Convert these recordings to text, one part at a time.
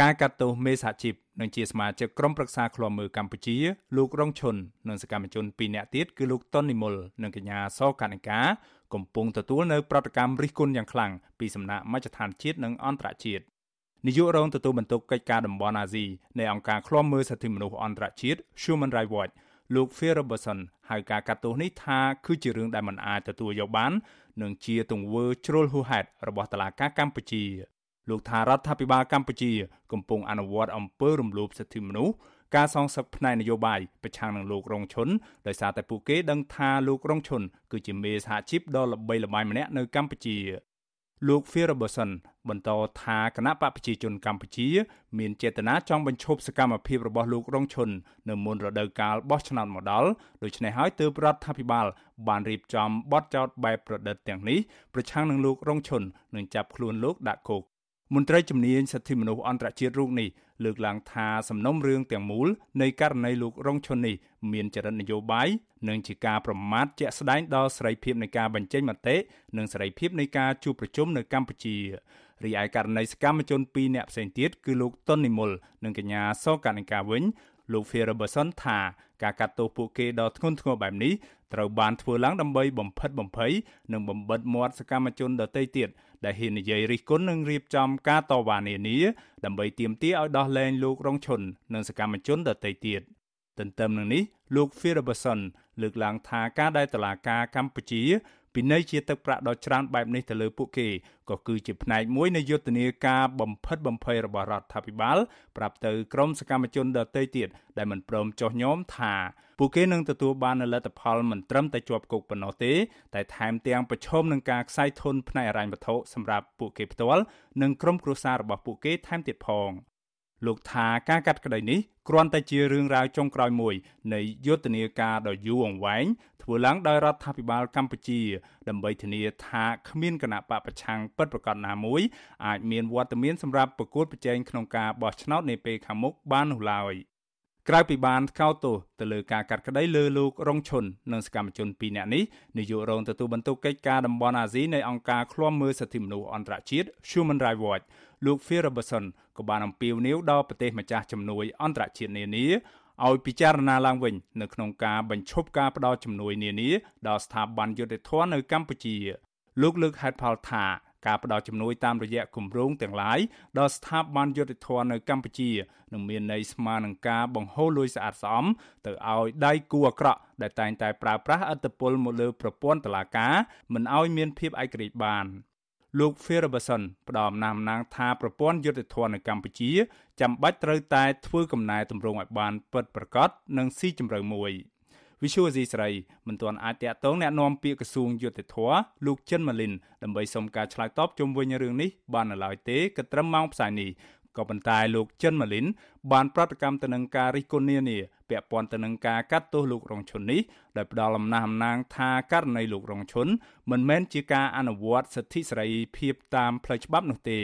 ការកាត់ទោសមេសហជីពនិងជាសមាជិកក្រុមប្រឹក្សាឃ្លាំមើលកម្ពុជាលោករងឈុននិងសកម្មជន2នាក់ទៀតគឺលោកតុននិមលនិងកញ្ញាសកនិកាកំពុងទទួលនៅប្រតិកម្មរិះគន់យ៉ាងខ្លាំងពីសំណាក់មជ្ឈដ្ឋានជាតិនិងអន្តរជាតិនាយករងទទួលបន្ទុកកិច្ចការតំបន់អាស៊ីនៃអង្គការឃ្លាំមើលសិទ្ធិមនុស្សអន្តរជាតិ Human Rights Watch លោក Phil Robertson ហៅការកាត់ទោសនេះថាគឺជារឿងដែលមិនអាចទទួលយកបាន និងជាទង្វើជ្រុលហួសហេតុរបស់តុលាការកម្ពុជា លោកថារដ្ឋាភិបាលកម្ពុជា កំពុងអនុវត្តអំពើរំលោភសិទ្ធិមនុស្សការសងសឹកផ្នែកនយោបាយប្រឆាំងនឹងលោករងឈុនដោយសារតែពួកគេដឹងថាលោករងឈុនគឺជាមេសហជីពដ៏ល្បីល្បាញម្នាក់នៅកម្ពុជាលោក Phil Robertson បន្តថាគណៈបកប្រជាជនកម្ពុជា មានចេតនាចង់បញ្ឈប់សកម្មភាពរបស់លោករងឈុននៅមុនរដូវកាលបោះឆ្នោតមកដល់ដូច្នេះហើយទើបរដ្ឋាភិបាល បានរៀបចំបទចោទបែបប្រឌិតទាំងនេះប្រឆាំងនឹងលោករងឈុននិងចាប់ខ្លួនលោកដាក់គុក មន្ត្រីជំនាញសិទ្ធិមនុស្សអន្តរជាតិរូបនេះលើកឡើងថាសំណុំរឿងទាំងមូលនៃករណីលោករងឈុននេះមានចរិតនយោបាយនិងជាការប្រមាថជាក់ស្ដែងដល់សេរីភាពនៃការបញ្ចេញមតិនិងសេរីភាពនៃការជួបប្រជុំនៅកម្ពុជារីឯករណីសកម្មជន2នាក់ផ្សេងទៀតគឺលោកតុននិមលនិងកញ្ញាសកនិកាវិញ លោក Ferguson ថាការកាត់ទោសពួកគេដ៏ធ្ងន់ធ្ងរបែបនេះត្រូវបានធ្វើឡើងដើម្បីបំផិតបំភ័យនិងបំបិតមាត់សកម្មជនដទៃទៀតដែលហ៊ាននិយាយរិះគន់និងរៀបចំការតវ៉ានានាដើម្បីទាមទារឲ្យដោះលែងលោករងឈុននិងសកម្មជនដទៃទៀតទន្ទឹមនឹងនេះលោក Ferguson លើកឡើងថាការដែលតឡាការកម្ពុជា ពិន័យជាទឹកប្រាក់ដ៏ច្រើនបែបនេះទៅលើពួកគេក៏គឺជាផ្នែកមួយនៃយុទ្ធនាការបំផិតបំភ័យរបស់រដ្ឋាភិបាលប្រាប់ទៅក្រមសកម្មជនដទៃទៀតដែលមិនព្រមចុះញោមថាពួកគេនឹងទទួលបាននូវលទ្ធផលមិនត្រឹមតែជាប់គុកប៉ុណ្ណោះទេតែថែមទាំងប្រឈមនឹងការខ្សែធនផ្នែកអរញ្ញវត្ថុសម្រាប់ពួកគេផ្ទាល់និងក្រុមគ្រួសាររបស់ពួកគេថែមទៀតផង។ លោកថាការកាត់ក្តីនេះគ្រាន់តែជារឿងរ៉ាវចុងក្រោយមួយនៃយុទ្ធនាការដ៏យូរអង្វែងធ្វើឡើងដោយរដ្ឋាភិបាលកម្ពុជា ដើម្បីធានាថាគ្មានគណៈបកប្រឆាំងពិតប្រាកដណាមួយអាចមានវត្តមានសម្រាប់ប្រកួតប្រជែងក្នុងការបោះឆ្នោតនាពេលខាងមុខបាននោះឡើយក្រៅពីបានថ្កោលទោសទៅលើការកាត់ក្តីលើលោករងឈុននិងសកម្មជន2នាក់នេះនាយករងទទួលបន្ទុកកិច្ចការតំបន់អាស៊ីនៃអង្គការឃ្លាំមើលសិទ្ធិមនុស្សអន្តរជាតិ Human Rights Watch លោក Phil Robertson ក៏បានអំពាវនាវដល់ប្រទេសម្ចាស់ជំនួយអន្តរជាតិនានាឲ្យពិចារណាឡើងវិញនៅក្នុងការបញ្ឈប់ការផ្តល់ជំនួយនានាដល់ស្ថាប័នយុតិធធនៅកម្ពុជាលោកលើកហេតុផលថាការផ្តល់ជំនួយតាមរយៈគម្រោងទាំងឡាយដល់ស្ថាប័នយុតិធធនៅកម្ពុជានឹងមានន័យស្មើនឹងការបង្ហូរលុយស្អាតស្អំទៅឲ្យដៃគូអាក្រក់ដែលតែងតែប្រើប្រាស់ឥទ្ធិពលមកលើប្រព័ន្ធតុលាការមិនឲ្យមានភាពឯករាជ្យបាន។ លោក Ferguson ផ្ដល់អំណះអំណាងថាប្រព័ន្ធយុត្តិធម៌នៅកម្ពុជាចាំបាច់ត្រូវតែធ្វើកំណែទម្រង់ឲ្យបានពិតប្រាកដនិងស៊ីជម្រៅមួយ Visual Asia ស្រីមិនទាន់អាចតាក់ទងแนะនាំពាក្យក្រសួងយុតិធធលោកចិនម៉ាលីនដើម្បីសុំការឆ្លើយតបជុំវិញរឿងនេះបាននៅឡើយទេក៏ត្រឹមម៉ោងផ្សាយនេះ ក៏ប៉ុន្តែលោកចិនម៉ាលីនបានប្រតិកម្មទៅនឹងការរិះគន់នានាពាក់ព័ន្ធទៅនឹងការកាត់ទោសលោករងឈុននេះដោយផ្ដល់អំណះអំណាងថាករណីលោករងឈុនមិនមែនជាការអនុវត្តសិទ្ធិសេរីភាពតាមផ្លូវច្បាប់នោះទេ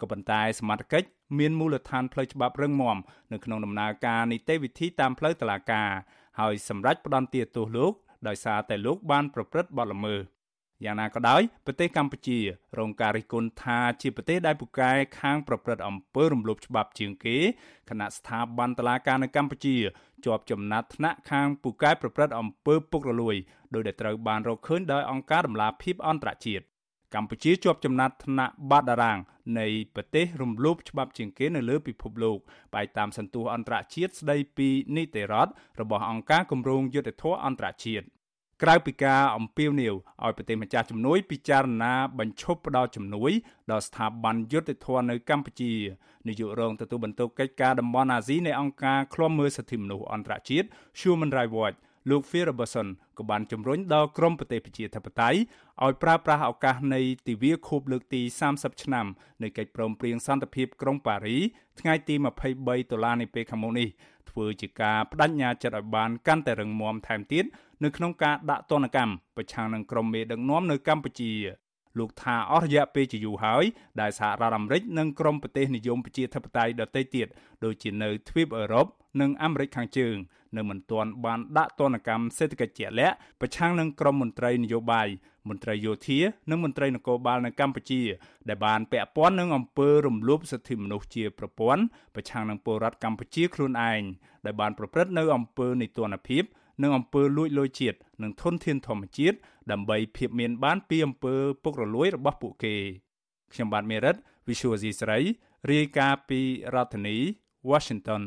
ក៏ប៉ុន្តែសមត្ថកិច្ចមានមូលដ្ឋានផ្លូវច្បាប់រឹងមាំនៅក្នុងដំណើរការនីតិវិធីតាមផ្លូវតុលាការហើយសម្រេចផ្ដន្ទាទោសលោកដោយសារតែលោកបានប្រព្រឹត្តបទល្មើស យ៉ាងណាក៏ដោយប្រទេសកម្ពុជារងការរិះគន់ថាជាប្រទេសដែលពូកែខាងប្រព្រឹត្តអំពើរំលោភច្បាប់ជាងគេគណៈស្ថាប័នតុលាការនៅកម្ពុជាជាប់ចំណាត់ថ្នាក់ខាងពូកែប្រព្រឹត្តអំពើពុករលួយដោយដែលត្រូវបានរកឃើញដោយអង្គការដំឡាភិបអន្តរជាតិកម្ពុជាជាប់ចំណាត់ថ្នាក់បាតតារាងនៃប្រទេសរំលោភច្បាប់ជាងគេនៅលើពិភពលោកបែបតាមសន្ទុះអន្តរជាតិស្ដីពីនីតិរដ្ឋរបស់អង្គការគម្រោងយុទ្ធធរអន្តរជាតិ ក្រៅពីការអំពាវនាវឲ្យប្រទេសម្ចាស់ជំនួយពិចារណាបញ្ឈប់ផ្ដល់ជំនួយដល់ស្ថាប័នយុត្តិធម៌នៅកម្ពុជានាយករងទទួលបន្ទុកកិច្ចការតំបន់អាស៊ីនៃអង្គការឃ្លាំមើលសិទ្ធិមនុស្សអន្តរជាតិ Human Rights Watch លោក Phil Robertson ក៏បានជំរុញដល់ក្រមប្រទេសប្រជាធិបតេយ្យឲ្យប្រើប្រាស់ឱកាសនៃទិវាខួបលើកទី30ឆ្នាំនៃកិច្ចព្រមព្រៀងសន្តិភាពក្រុងប៉ារី ថ្ងៃទី23ដុល្លារនៃពេលខាងមុខនេះ ធ្វើជាការបដិញ្ញាចិត្តឲ្យបានកាន់តែរឹងមាំថែមទៀតនៅក្នុងការដាក់ទណ្ឌកម្មប្រឆាំងនឹងក្រុមមេដឹកនាំនៅកម្ពុជា លោកថាអស់រយៈពេលជាយូរហើយដែលសហរដ្ឋអាមេរិកនិងក្រុមប្រទេសនិយមប្រជាធិបតេយ្យដទៃទៀតដូចជានៅទ្វីបអឺរ៉ុបនិងអាមេរិកខាងជើងនៅមិនទាន់បានដាក់ទណ្ឌកម្មសេដ្ឋកិច្ចជាក់លាក់ប្រឆាំងនឹងក្រុមមន្ត្រីនយោបាយមន្ត្រីយោធានិងមន្ត្រីនគរបាលនៅកម្ពុជា ដែលបានពាក់ព័ន្ធនឹងអំពើរំលោភសិទ្ធិមនុស្សជាប្រព័ន្ធប្រឆាំងនឹងពលរដ្ឋកម្ពុជាខ្លួនឯងដែលបានប្រព្រឹត្តនៅអំពើនីតិរដ្ឋភាព និងអំពើលួចលុយជាតិនិងធនធានធម្មជាតិដើម្បីភៀសមានបានពីអំពើពុករលួយរបស់ពួកគេខ្ញុំបាទមេរិត Visual C ស្រីរាយការណ៍ពីរដ្ឋធានី Washington